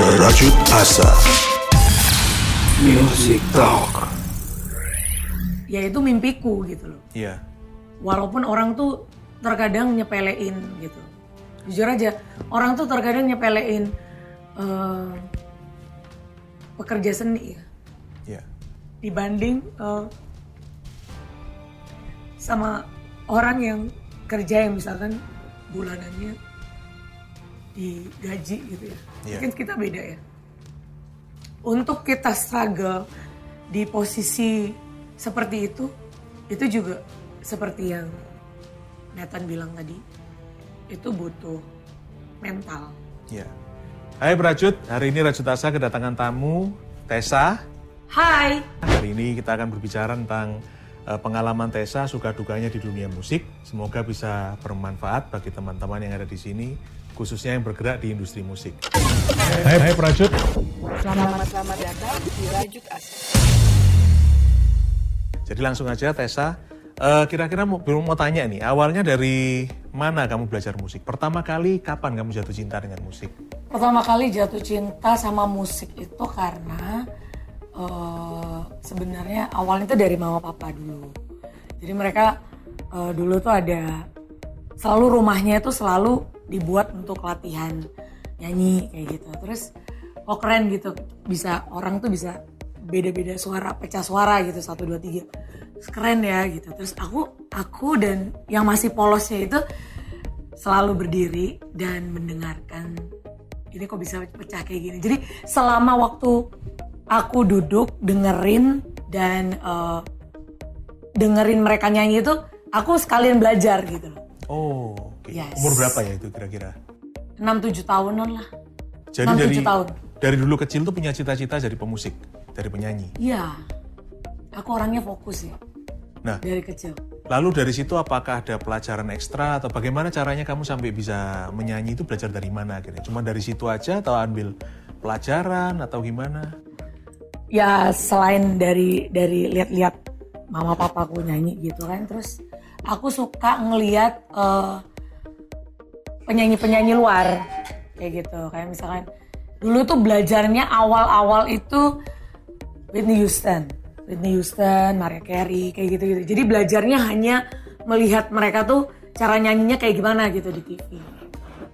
Rajut Asa Music Talk. ya itu mimpiku gitu loh. Iya. Walaupun orang tuh terkadang nyepelein gitu. Jujur aja, orang tuh terkadang nyepelein eh, pekerja seni ya Iya. dibanding eh, sama orang yang kerja yang misalkan bulanannya digaji gitu ya. Iya. Mungkin kita beda ya. Untuk kita struggle di posisi seperti itu, itu juga seperti yang Nathan bilang tadi, itu butuh mental. Iya. Hai Rajut, hari ini Rajut Asa kedatangan tamu Tessa. Hai, Hari ini kita akan berbicara tentang eh, pengalaman Tessa suka dukanya di dunia musik. Semoga bisa bermanfaat bagi teman-teman yang ada di sini, khususnya yang bergerak di industri musik. Hai, hai Rajut. Selamat selamat datang di Rajut Asa. Jadi langsung aja Tessa, Eh, kira-kira mau, belum mau tanya nih, awalnya dari mana kamu belajar musik? Pertama kali kapan kamu jatuh cinta dengan musik? pertama kali jatuh cinta sama musik itu karena eh, sebenarnya awalnya itu dari mama papa dulu. Jadi mereka eh, dulu tuh ada selalu rumahnya itu selalu dibuat untuk latihan nyanyi kayak gitu. Terus oh keren gitu bisa orang tuh bisa beda-beda suara pecah suara gitu satu dua tiga keren ya gitu. Terus aku aku dan yang masih polosnya itu selalu berdiri dan mendengarkan ini kok bisa pecah kayak gini. Jadi selama waktu aku duduk dengerin dan eh, dengerin mereka nyanyi itu aku sekalian belajar gitu. Oh. Yes. Umur berapa ya itu kira-kira? 6-7 tahunan lah. Jadi 6-7 dari tahun. dari dulu kecil tuh punya cita-cita jadi pemusik, dari penyanyi. Iya. Aku orangnya fokus ya Nah, dari kecil. lalu dari situ apakah ada pelajaran ekstra atau bagaimana caranya kamu sampai bisa menyanyi itu belajar dari mana akhirnya? Cuma dari situ aja atau ambil pelajaran atau gimana? Ya selain dari dari lihat-lihat mama papaku nyanyi gitu kan, terus aku suka ngeliat eh, penyanyi-penyanyi luar kayak gitu. Kayak misalkan dulu tuh belajarnya awal-awal itu Whitney Houston, Whitney Houston, Mariah Carey kayak gitu-gitu. Jadi belajarnya hanya melihat mereka tuh cara nyanyinya kayak gimana gitu di TV.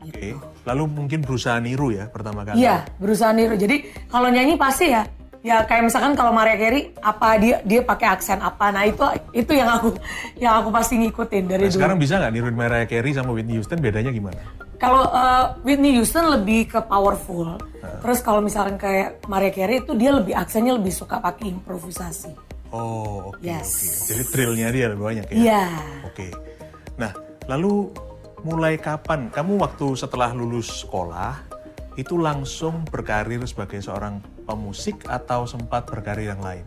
Oke. Lalu mungkin berusaha niru ya pertama kali. Iya, berusaha niru. Jadi kalau nyanyi pasti ya, ya kayak misalkan kalau Mariah Carey apa dia dia pakai aksen apa. Nah itu itu yang aku yang aku pasti ngikutin dari Nah, dulu. sekarang bisa nggak niruin Mariah Carey sama Whitney Houston bedanya gimana? Kalau uh, Whitney Houston lebih ke powerful. Terus kalau misalkan kayak Mariah Carey itu dia lebih aksennya lebih suka pakai improvisasi. Oh, oke. Yes. oke. Jadi drillnya dia lebih banyak ya? Iya. Oke. Nah, lalu mulai kapan kamu waktu setelah lulus sekolah itu langsung berkarir sebagai seorang pemusik atau sempat berkarir yang lain?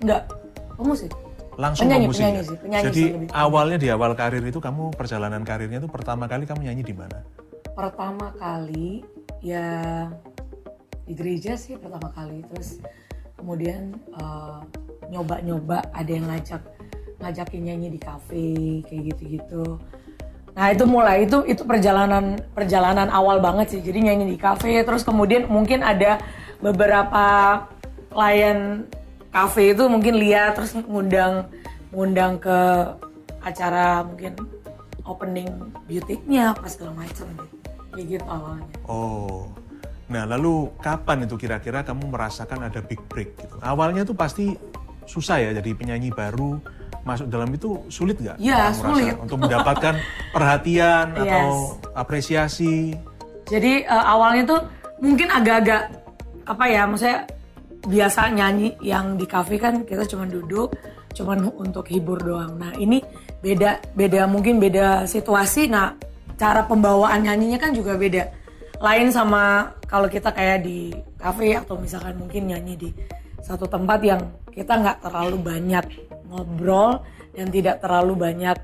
Enggak, pemusik. Langsung Penyanyi, pemusik. penyanyi ya? sih, penyanyi Jadi sih awalnya di awal karir itu kamu perjalanan karirnya itu pertama kali kamu nyanyi di mana? Pertama kali ya di gereja sih pertama kali. Terus kemudian eh, nyoba-nyoba ada yang ngajak ngajakin nyanyi di kafe kayak gitu-gitu. Nah itu mulai itu itu perjalanan perjalanan awal banget sih. Jadi nyanyi di kafe terus kemudian mungkin ada beberapa klien kafe itu mungkin lihat terus ngundang ngundang ke acara mungkin opening butiknya apa segala macam gitu. Kayak gitu awalnya. Oh. Nah, lalu kapan itu kira-kira kamu merasakan ada big break gitu? Awalnya tuh pasti susah ya jadi penyanyi baru masuk dalam itu sulit nggak? Iya, sulit. Untuk mendapatkan perhatian atau Yes. apresiasi. Jadi eh, awalnya tuh mungkin agak-agak apa ya, maksudnya biasa nyanyi yang di kafe kan kita cuma duduk, cuman untuk hibur doang. Nah ini beda, beda mungkin beda situasi. Nah cara pembawaan nyanyinya kan juga beda. Lain sama kalau kita kayak di kafe atau misalkan mungkin nyanyi di satu tempat yang kita nggak terlalu banyak ngobrol dan tidak terlalu banyak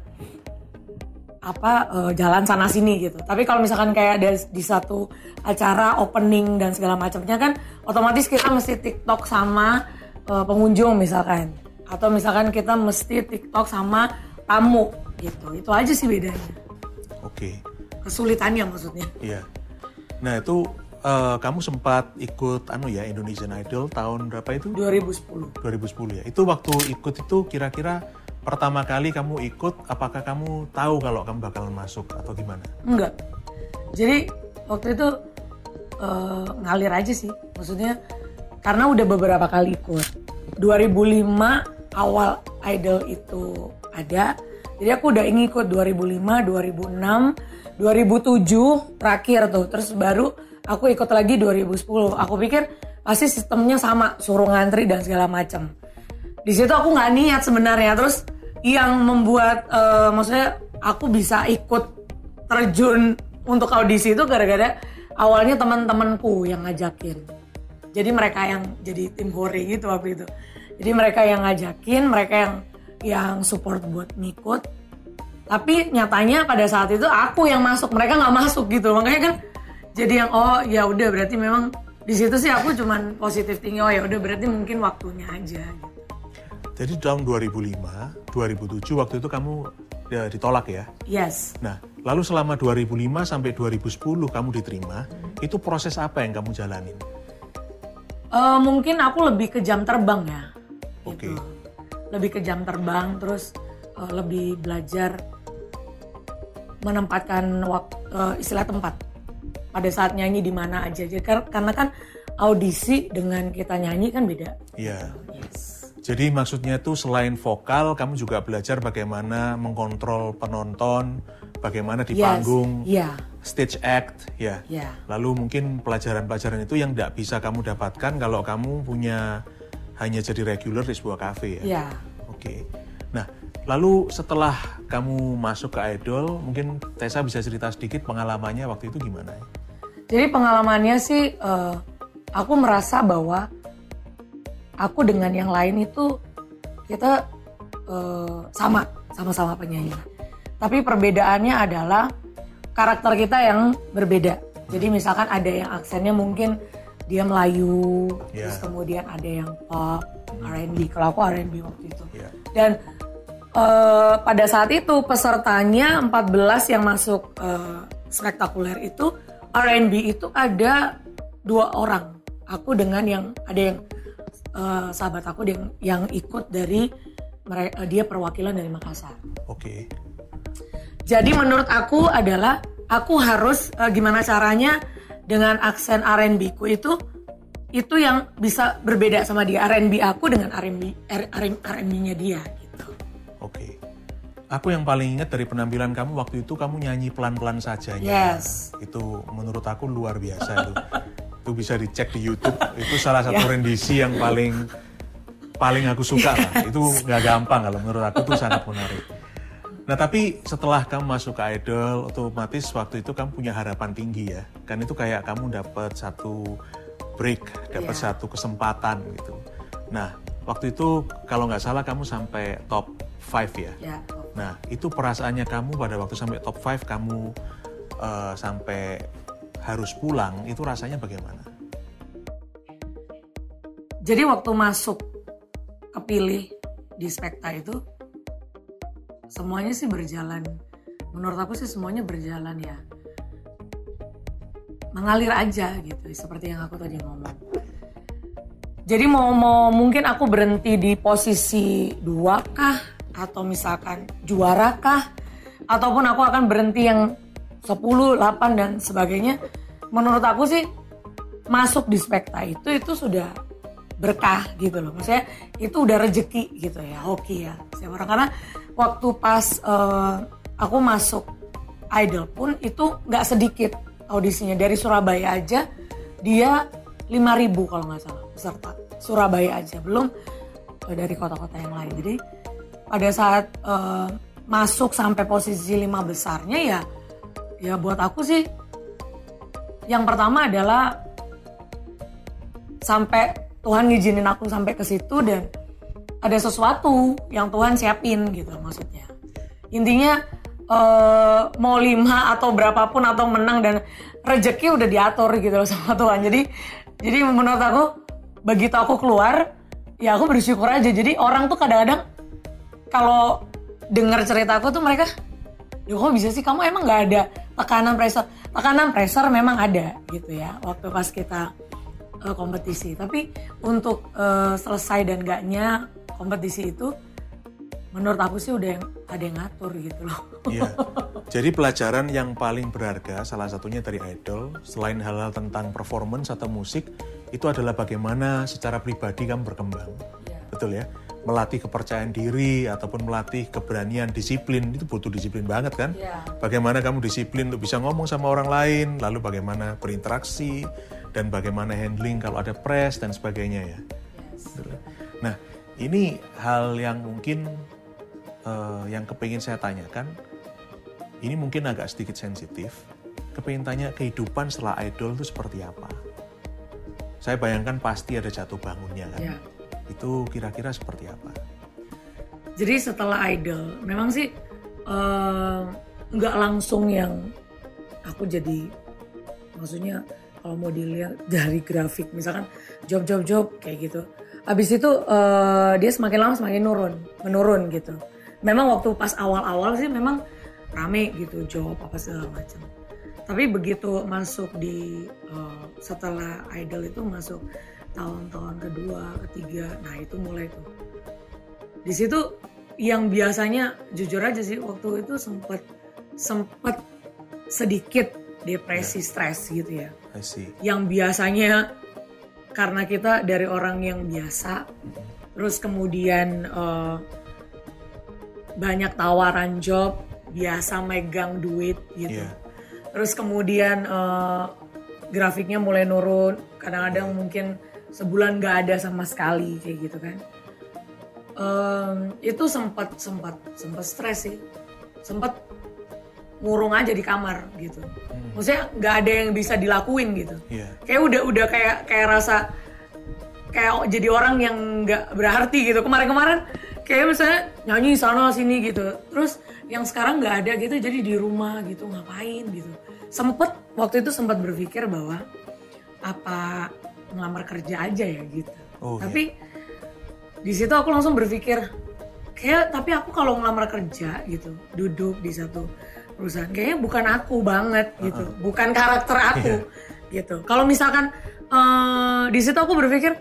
apa eh, jalan sana sini gitu. Tapi kalau misalkan kayak ada di satu acara opening dan segala macamnya kan otomatis kita mesti TikTok sama eh, pengunjung misalkan atau misalkan kita mesti TikTok sama tamu gitu. Itu aja sih bedanya. Oke. Kesulitannya maksudnya. Iya. Nah itu eh, kamu sempat ikut anu ya Indonesian Idol tahun berapa itu? 2010. 2010 ya. Itu waktu ikut itu kira-kira pertama kali kamu ikut, apakah kamu tahu kalau kamu bakalan masuk atau gimana? Enggak. Jadi waktu itu eh, ngalir aja sih. Maksudnya karena udah beberapa kali ikut. 2005 awal Idol itu ada. Jadi aku udah ngikut 2005, 2006, 2007 terakhir tuh. Terus baru aku ikut lagi 2010. Aku pikir pasti sistemnya sama, suruh ngantri dan segala macam. Di situ aku nggak niat sebenarnya. Terus yang membuat eh, maksudnya aku bisa ikut terjun untuk audisi itu gara-gara awalnya teman-temanku yang ngajakin. Jadi mereka yang jadi tim hore gitu waktu itu. Jadi mereka yang ngajakin, mereka yang yang support buat ngikut. Tapi nyatanya pada saat itu aku yang masuk, mereka nggak masuk gitu. Makanya kan jadi yang oh ya udah berarti memang di situ sih aku cuman positif tinggi oh ya udah berarti mungkin waktunya aja gitu. Jadi tahun 2005, 2007 waktu itu kamu ya, ditolak ya. Yes. Nah, lalu selama 2005 sampai 2010 kamu diterima, itu proses apa yang kamu jalanin? Eh, mungkin aku lebih ke jam terbang ya. Oke. Gitu. Lebih ke jam terbang terus eh, lebih belajar menempatkan waktu istilah tempat pada saat nyanyi di mana aja. Jadi kar- karena kan audisi dengan kita nyanyi kan beda. Iya. Yes. Jadi maksudnya tuh selain vokal, kamu juga belajar bagaimana mengkontrol penonton, bagaimana di Yes. panggung, Iya. stage act, ya. Iya. Lalu mungkin pelajaran-pelajaran itu yang tidak bisa kamu dapatkan kalau kamu punya hanya jadi regular di sebuah kafe ya. Iya. Oke. Nah, lalu setelah kamu masuk ke idol, mungkin Tessa bisa cerita sedikit pengalamannya waktu itu gimana? Jadi pengalamannya sih eh, aku merasa bahwa aku dengan yang lain itu kita eh, sama, sama-sama penyanyi. Tapi perbedaannya adalah karakter kita yang berbeda. Jadi misalkan ada yang aksennya mungkin dia Melayu, Ya. terus kemudian ada yang pop, R&B. Kalau aku R&B waktu itu. Ya. Dan eh, pada saat itu pesertanya 14 yang masuk eh, spektakuler itu R&B itu ada dua orang. Aku dengan yang ada yang eh, sahabat aku yang yang ikut dari eh, dia perwakilan dari Makassar. Oke. Jadi menurut aku adalah aku harus eh, gimana caranya dengan aksen R&B ku itu itu yang bisa berbeda sama dia R&B aku dengan R&B R&B-nya dia gitu. Oke. Aku yang paling ingat dari penampilan kamu waktu itu kamu nyanyi pelan-pelan saja. Yes. Itu menurut aku luar biasa itu. itu bisa dicek di YouTube. Itu salah satu rendisi yang paling paling aku suka lah. Itu nggak gampang kalau menurut aku itu sangat menarik. Nah tapi setelah kamu masuk ke idol, otomatis waktu itu kamu punya harapan tinggi ya. Kan itu kayak kamu dapat satu break, dapat Iya. satu kesempatan gitu. Nah waktu itu kalau nggak salah kamu sampai top 5 ya. Ya. Nah, itu perasaannya kamu pada waktu sampai top 5 kamu eh, sampai harus pulang, itu rasanya bagaimana? Jadi waktu masuk kepilih di Spekta itu semuanya sih berjalan. Menurut aku sih semuanya berjalan ya. Mengalir aja gitu, seperti yang aku tadi ngomong. Jadi mau mau mungkin aku berhenti di posisi dua kah atau misalkan juara kah ataupun aku akan berhenti yang 10, 8 dan sebagainya. Menurut aku sih masuk di spekta itu itu sudah berkah gitu loh. Maksudnya itu udah rejeki gitu ya, hoki ya. Saya orang karena waktu pas eh, aku masuk idol pun itu nggak sedikit audisinya dari Surabaya aja dia 5000 kalau nggak salah peserta Surabaya aja belum eh, dari kota-kota yang lain. Jadi pada saat eh, masuk sampai posisi lima besarnya ya ya buat aku sih yang pertama adalah sampai Tuhan ngizinin aku sampai ke situ dan ada sesuatu yang Tuhan siapin gitu maksudnya. Intinya eh, mau lima atau berapapun atau menang dan rezeki udah diatur gitu loh sama Tuhan. Jadi jadi menurut aku begitu aku keluar ya aku bersyukur aja. Jadi orang tuh kadang-kadang kalau dengar cerita aku tuh mereka ya kok bisa sih kamu emang nggak ada tekanan pressure tekanan pressure memang ada gitu ya waktu pas kita uh, kompetisi tapi untuk uh, selesai dan gaknya kompetisi itu menurut aku sih udah yang ada yang ngatur gitu loh Iya. Jadi pelajaran yang paling berharga salah satunya dari idol selain hal-hal tentang performance atau musik itu adalah bagaimana secara pribadi kamu berkembang. Iya. Betul ya? Melatih kepercayaan diri ataupun melatih keberanian disiplin itu butuh disiplin banget kan? Iya. Bagaimana kamu disiplin untuk bisa ngomong sama orang lain, lalu bagaimana berinteraksi dan bagaimana handling kalau ada press dan sebagainya ya. Ya? Nah, ini hal yang mungkin eh, yang kepingin saya tanyakan ini mungkin agak sedikit sensitif. Kepingin tanya kehidupan setelah idol itu seperti apa? Saya bayangkan pasti ada jatuh bangunnya kan. Iya. Itu kira-kira seperti apa? Jadi setelah idol, memang sih eh, nggak langsung yang aku jadi, maksudnya kalau mau dilihat dari grafik, misalkan job job job kayak gitu. Habis itu eh, dia semakin lama semakin nurun, menurun gitu. Memang waktu pas awal-awal sih memang rame gitu job apa segala macam. Tapi begitu masuk di eh, setelah idol itu masuk tahun-tahun kedua, ketiga, nah itu mulai tuh. Di situ yang biasanya jujur aja sih waktu itu sempet sempet sedikit depresi stres gitu ya. I see. yang biasanya karena kita dari orang yang biasa terus kemudian eh, banyak tawaran job biasa megang duit gitu. Iya. terus kemudian eh, grafiknya mulai nurun. Kadang-kadang mungkin sebulan nggak ada sama sekali kayak gitu kan. Em, itu sempat sempat sempat stres sih. Sempat ngurung aja di kamar gitu. Maksudnya nggak ada yang bisa dilakuin gitu. Iya. kayak udah udah kayak kayak rasa kayak jadi orang yang nggak berarti gitu. Kemarin-kemarin kayak misalnya nyanyi sana sini gitu. Terus yang sekarang nggak ada gitu. Jadi di rumah gitu. Ngapain gitu. Sempet waktu itu sempat berpikir bahwa apa ngelamar kerja aja ya gitu. Oh, tapi di situ aku langsung berpikir kayak tapi aku kalau ngelamar kerja gitu duduk di satu perusahaan kayaknya bukan aku banget gitu. Bukan karakter aku gitu. Kalau misalkan eh, di situ aku berpikir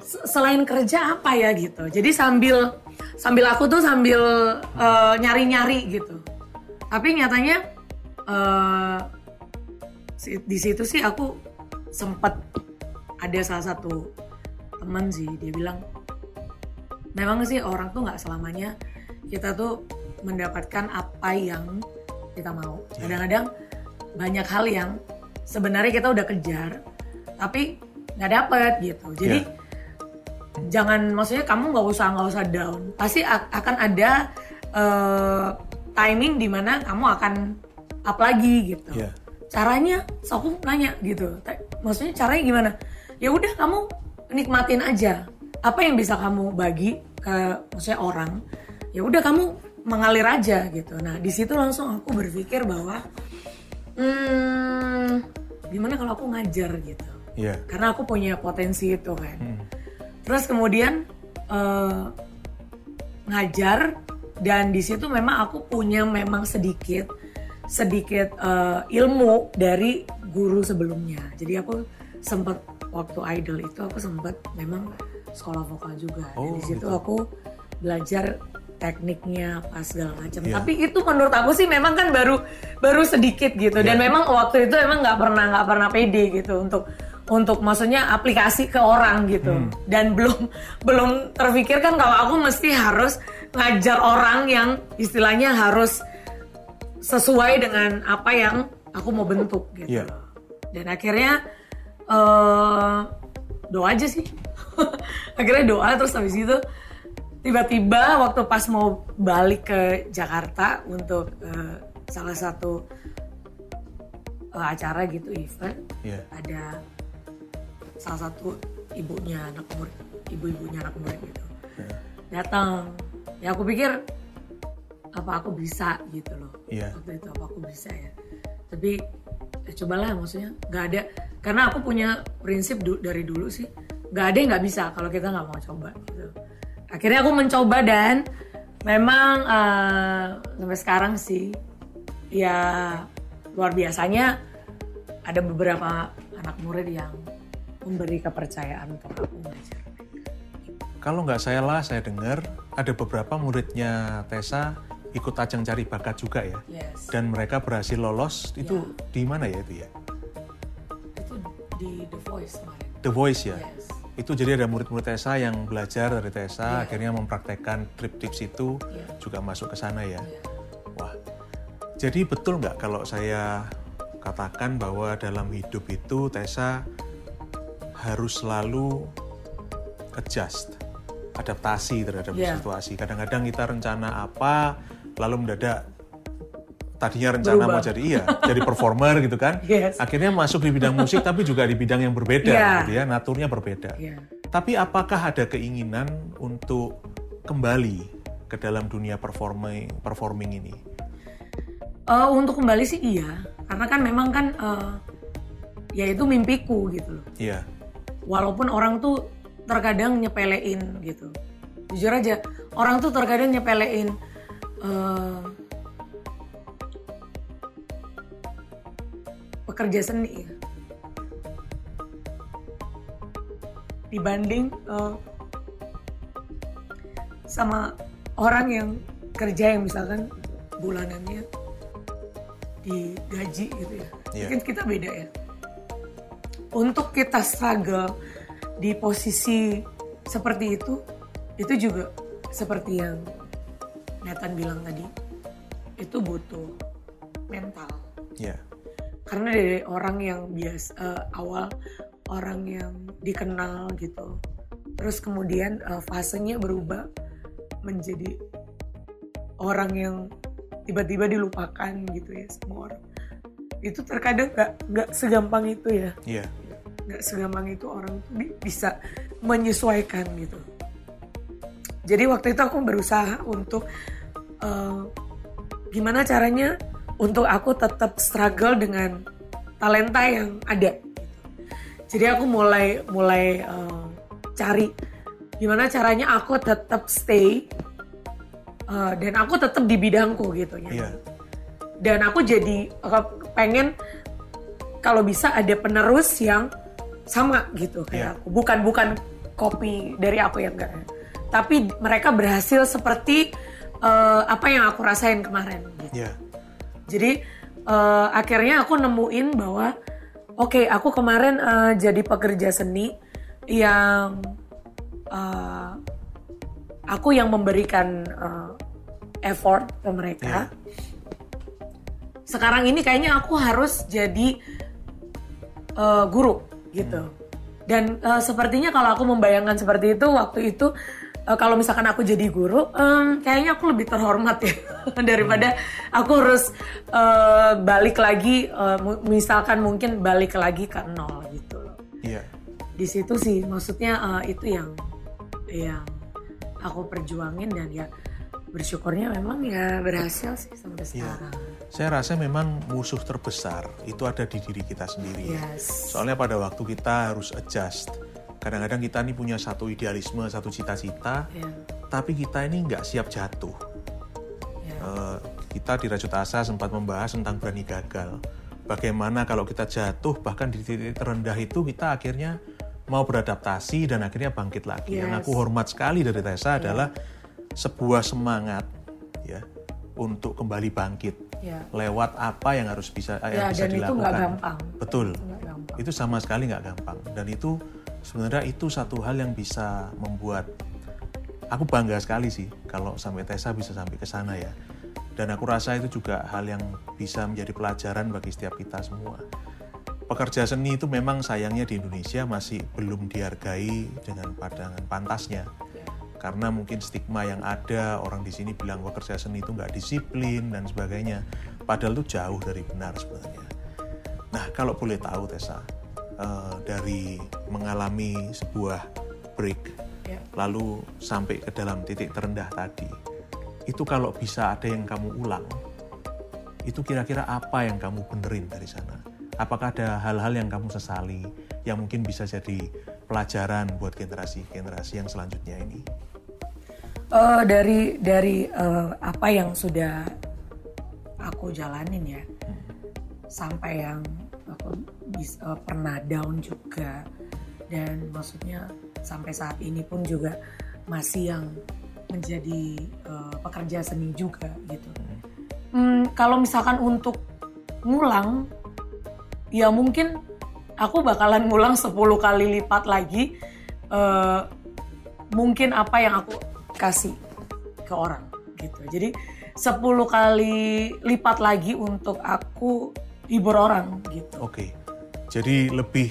"Se- selain kerja apa ya gitu? Jadi sambil sambil aku tuh sambil eh, nyari-nyari gitu. Tapi nyatanya si- di situ sih aku sempet ada salah satu teman sih dia bilang memang sih orang tuh nggak selamanya kita tuh mendapatkan apa yang kita mau. Kadang-kadang banyak hal yang sebenarnya kita udah kejar tapi nggak dapet gitu. Jadi jangan maksudnya kamu nggak usah nggak usah down. Pasti akan ada eh, timing di mana kamu akan up lagi gitu. Iya. caranya so aku nanya gitu. Maksudnya caranya gimana ya udah kamu nikmatin aja. Apa yang bisa kamu bagi ke maksudnya orang ya udah kamu mengalir aja gitu. Nah di situ langsung aku berpikir bahwa hmm, gimana kalau aku ngajar gitu? Iya. karena aku punya potensi itu kan. Terus kemudian eh, ngajar dan di situ memang aku punya memang sedikit sedikit eh, ilmu dari guru sebelumnya. Jadi aku sempat waktu idol itu aku sempat memang sekolah vokal juga Oh, di situ gitu. aku belajar tekniknya apa segala macam Iya. tapi itu menurut aku sih memang kan baru baru sedikit gitu dan Iya. memang waktu itu emang nggak pernah nggak pernah pede gitu untuk untuk maksudnya aplikasi ke orang gitu Hmm. dan belum belum terpikirkan kalau aku mesti harus ngajar orang yang istilahnya harus sesuai dengan apa yang aku mau bentuk gitu Iya. dan akhirnya eh doa aja sih. Akhirnya doa terus habis itu tiba-tiba waktu pas mau balik ke Jakarta untuk eh, salah satu eh, acara gitu event Iya. ada salah satu ibunya anak murid ibu-ibunya anak murid gitu. Datang. Ya aku pikir apa aku bisa gitu loh. Iya. waktu itu apa aku bisa ya. Tapi ya cobalah maksudnya nggak ada karena aku punya prinsip du- dari dulu sih nggak ada yang nggak bisa kalau kita nggak mau coba gitu akhirnya aku mencoba dan memang eh, sampai sekarang sih ya luar biasanya ada beberapa anak murid yang memberi kepercayaan untuk aku ngajar. Kalau nggak saya lah, saya dengar ada beberapa muridnya Tessa ikut ajang cari bakat juga ya. Yes. Dan mereka berhasil lolos. Itu di mana ya itu ya? Di The Voice kemarin. The Voice ya. Yes. Itu jadi ada murid-murid Tessa yang belajar dari Tessa, akhirnya mempraktekkan trip-tips itu Iya. juga masuk ke sana ya. Iya. Wah, jadi betul nggak kalau saya katakan bahwa dalam hidup itu Tessa harus selalu adjust, adaptasi terhadap Iya. situasi. Kadang-kadang kita rencana apa, lalu mendadak tadinya rencana Berubah. mau jadi iya, jadi performer gitu kan. Yes. Akhirnya masuk di bidang musik tapi juga di bidang yang berbeda Iya. gitu ya, naturnya berbeda. Iya. Tapi apakah ada keinginan untuk kembali ke dalam dunia performing performing ini? Eh, untuk kembali sih iya, karena kan memang kan eh, ya itu mimpiku gitu loh. Iya. Walaupun orang tuh terkadang nyepelein gitu. Jujur aja, orang tuh terkadang nyepelein eh, pekerja seni ya. Dibanding eh, sama orang yang kerja yang misalkan bulanannya digaji gitu ya. Iya. Mungkin kita beda ya. Untuk kita struggle di posisi seperti itu, itu juga seperti yang Nathan bilang tadi, itu butuh mental. Iya. Karena dari orang yang biasa eh, awal orang yang dikenal gitu, terus kemudian eh, fasenya berubah menjadi orang yang tiba-tiba dilupakan gitu ya semua orang. Itu terkadang nggak nggak segampang itu ya Iya. nggak segampang itu orang tuh bisa menyesuaikan gitu. Jadi waktu itu aku berusaha untuk eh, gimana caranya untuk aku tetap struggle dengan talenta yang ada. Jadi aku mulai mulai eh, cari gimana caranya aku tetap stay eh, dan aku tetap di bidangku gitu ya Iya. dan aku jadi uh, pengen kalau bisa ada penerus yang sama gitu kayak aku bukan bukan kopi dari aku ya enggak tapi mereka berhasil seperti uh, apa yang aku rasain kemarin gitu. Iya. Jadi uh, akhirnya aku nemuin bahwa oke aku kemarin uh, jadi pekerja seni yang uh, aku yang memberikan uh, effort ke mereka. Sekarang ini kayaknya aku harus jadi eh, guru gitu. Dan eh, sepertinya kalau aku membayangkan seperti itu waktu itu eh, kalau misalkan aku jadi guru, em, kayaknya aku lebih terhormat ya daripada aku harus eh, balik lagi, mu- misalkan mungkin balik lagi ke nol gitu. Iya. Di situ sih, maksudnya eh, itu yang yang aku perjuangin dan ya bersyukurnya memang ya berhasil sih sampai Iya. sekarang. Saya rasa memang musuh terbesar itu ada di diri kita sendiri. Yes. Soalnya pada waktu kita harus adjust. Kadang-kadang kita ini punya satu idealisme, satu cita-cita, Ya, tapi kita ini nggak siap jatuh. ya. Eh, kita di Rajut Asa sempat membahas tentang berani gagal. Bagaimana kalau kita jatuh, bahkan di titik terendah itu kita akhirnya mau beradaptasi dan akhirnya bangkit lagi. Yang Yes. aku hormat sekali dari Tessa adalah sebuah semangat ya untuk kembali bangkit Ya. lewat apa yang harus bisa eh, yang Ya, bisa dan itu dilakukan. nggak gampang. Betul. Nggak gampang. Itu sama sekali nggak gampang. Dan itu sebenarnya itu satu hal yang bisa membuat aku bangga sekali sih kalau sampai Tessa bisa sampai ke sana ya. Dan aku rasa itu juga hal yang bisa menjadi pelajaran bagi setiap kita semua. Pekerja seni itu memang sayangnya di Indonesia masih belum dihargai dengan pandangan pantasnya. Karena mungkin stigma yang ada, orang di sini bilang pekerja seni itu nggak disiplin dan sebagainya. Padahal itu jauh dari benar sebenarnya. Nah, kalau boleh tahu Tessa, eh, dari mengalami sebuah break, Ya. lalu sampai ke dalam titik terendah tadi, itu kalau bisa ada yang kamu ulang, itu kira-kira apa yang kamu benerin dari sana? Apakah ada hal-hal yang kamu sesali, yang mungkin bisa jadi pelajaran buat generasi-generasi yang selanjutnya ini? Eh, dari dari eh, apa yang sudah aku jalanin ya, sampai yang aku bis- eh, pernah down juga dan maksudnya sampai saat ini pun juga masih yang menjadi eh, pekerja seni juga gitu. Hmm, kalau misalkan untuk ngulang, ya mungkin aku bakalan ngulang 10 kali lipat lagi eh, mungkin apa yang aku kasih ke orang gitu. Jadi 10 kali lipat lagi untuk aku hibur orang gitu. Oke. Jadi lebih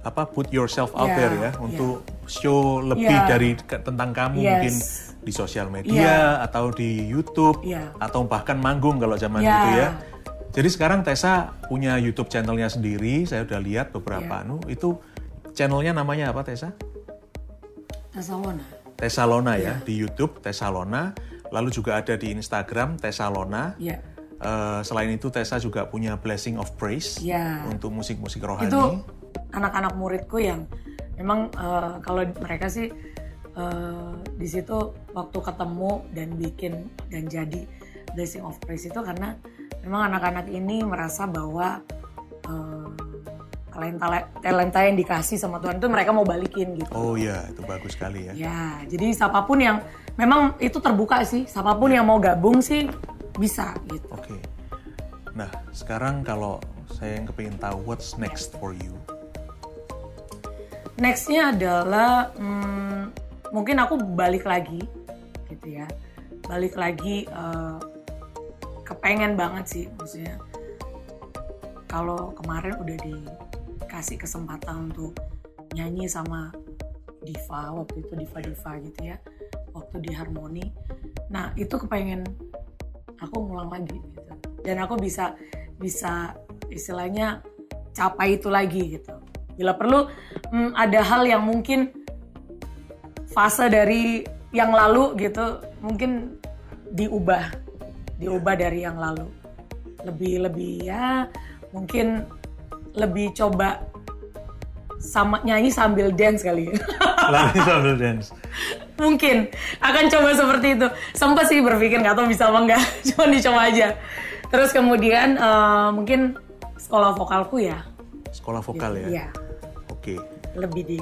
apa put yourself out Ya, there ya untuk show lebih Ya. dari ke- tentang kamu Yes. mungkin di sosial media atau di YouTube Ya. atau bahkan manggung kalau zaman Ya. itu ya. Jadi sekarang Tessa punya YouTube channelnya sendiri. Saya udah lihat beberapa Ya. anu itu channelnya namanya apa Tessa? Tasawona. Tessalona ya di YouTube Tessalona. Lalu juga ada di Instagram Tessalona. Ya. Eh, selain itu Tessa juga punya Blessing of Praise Ya. untuk musik-musik rohani. Itu anak-anak muridku yang memang eh, kalau mereka sih eh, di situ waktu ketemu dan bikin dan jadi blessing of praise itu karena memang anak-anak ini merasa bahwa eh, talenta talenta yang dikasih sama Tuhan itu mereka mau balikin gitu. Oh iya, itu bagus sekali ya. Ya, jadi siapa pun yang memang itu terbuka sih, siapa pun yang mau gabung sih bisa gitu. Oke. Nah, sekarang kalau saya yang kepingin tahu what's next for you. Nextnya adalah hmm, mungkin aku balik lagi gitu ya, balik lagi eh, kepengen banget sih maksudnya. Kalau kemarin udah dikasih kesempatan untuk nyanyi sama diva waktu itu diva diva gitu ya, waktu di harmoni. Nah itu kepengen aku ngulang lagi gitu, dan aku bisa bisa istilahnya capai itu lagi gitu. Bila perlu hmm, ada hal yang mungkin fase dari yang lalu gitu mungkin diubah diubah dari yang lalu. Lebih lebih ya mungkin lebih coba sama nyanyi sambil dance kali ya. Sambil dance. mungkin akan coba seperti itu. Sempat sih berpikir nggak tahu bisa apa enggak cuma dicoba aja. Terus kemudian eh, mungkin sekolah vokalku ya. Sekolah vokal ya. Iya, Oke. lebih di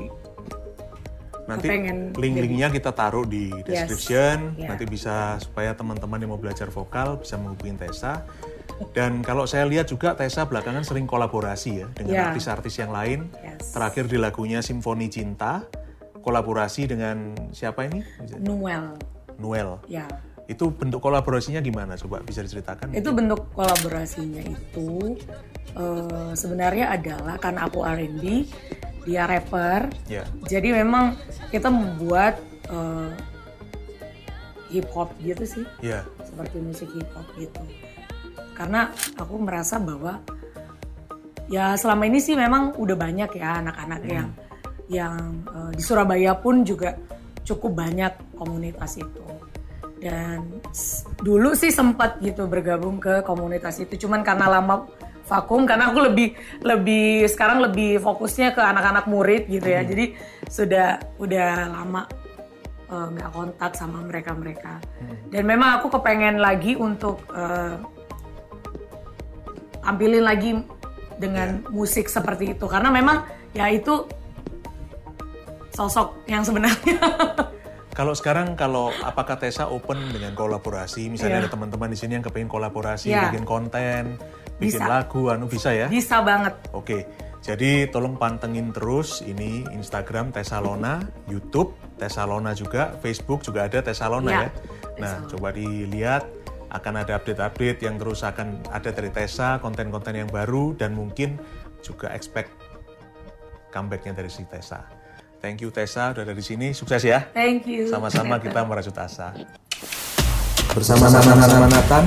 Nanti link-linknya kita taruh di description. Iya. Nanti bisa supaya teman-teman yang mau belajar vokal bisa menghubungi Tessa. Dan kalau saya lihat juga Tessa belakangan sering kolaborasi ya dengan Iya. artis-artis yang lain. Yes. Terakhir di lagunya Simfoni Cinta, kolaborasi dengan siapa ini? Noel Noel. ya Itu bentuk kolaborasinya gimana? Coba bisa diceritakan? itu bentuk kolaborasinya itu eh, sebenarnya adalah karena aku R&B dia rapper. Ya. jadi memang kita membuat eh, hip hop gitu sih. Ya. seperti musik hip hop gitu. Karena aku merasa bahwa ya selama ini sih memang udah banyak ya anak-anak yang yang eh, di Surabaya pun juga cukup banyak komunitas itu. Dan dulu sih sempat gitu bergabung ke komunitas itu. Cuman karena lama vakum karena aku lebih lebih sekarang lebih fokusnya ke anak-anak murid gitu ya. Jadi sudah udah lama eh, nggak kontak sama mereka mereka dan memang aku kepengen lagi untuk eh, tampilin lagi dengan musik seperti itu. Karena memang ya itu sosok yang sebenarnya. Kalau sekarang kalau apakah Tessa open dengan kolaborasi? Misalnya Iya. ada teman-teman di sini yang kepingin kolaborasi, Iya. bikin konten, bikin Bisa. lagu, anu bisa ya? bisa banget Oke, jadi tolong pantengin terus ini Instagram Tessalona, YouTube Tessalona juga, Facebook juga ada Tessalona Ya, ya. Nah, coba dilihat akan ada update-update yang terus akan ada dari Tessa, konten-konten yang baru dan mungkin juga expect comebacknya dari si Tessa. Thank you Tessa udah ada di sini, sukses ya. thank you Sama-sama kita merajut asa. Bersama-sama Nathan,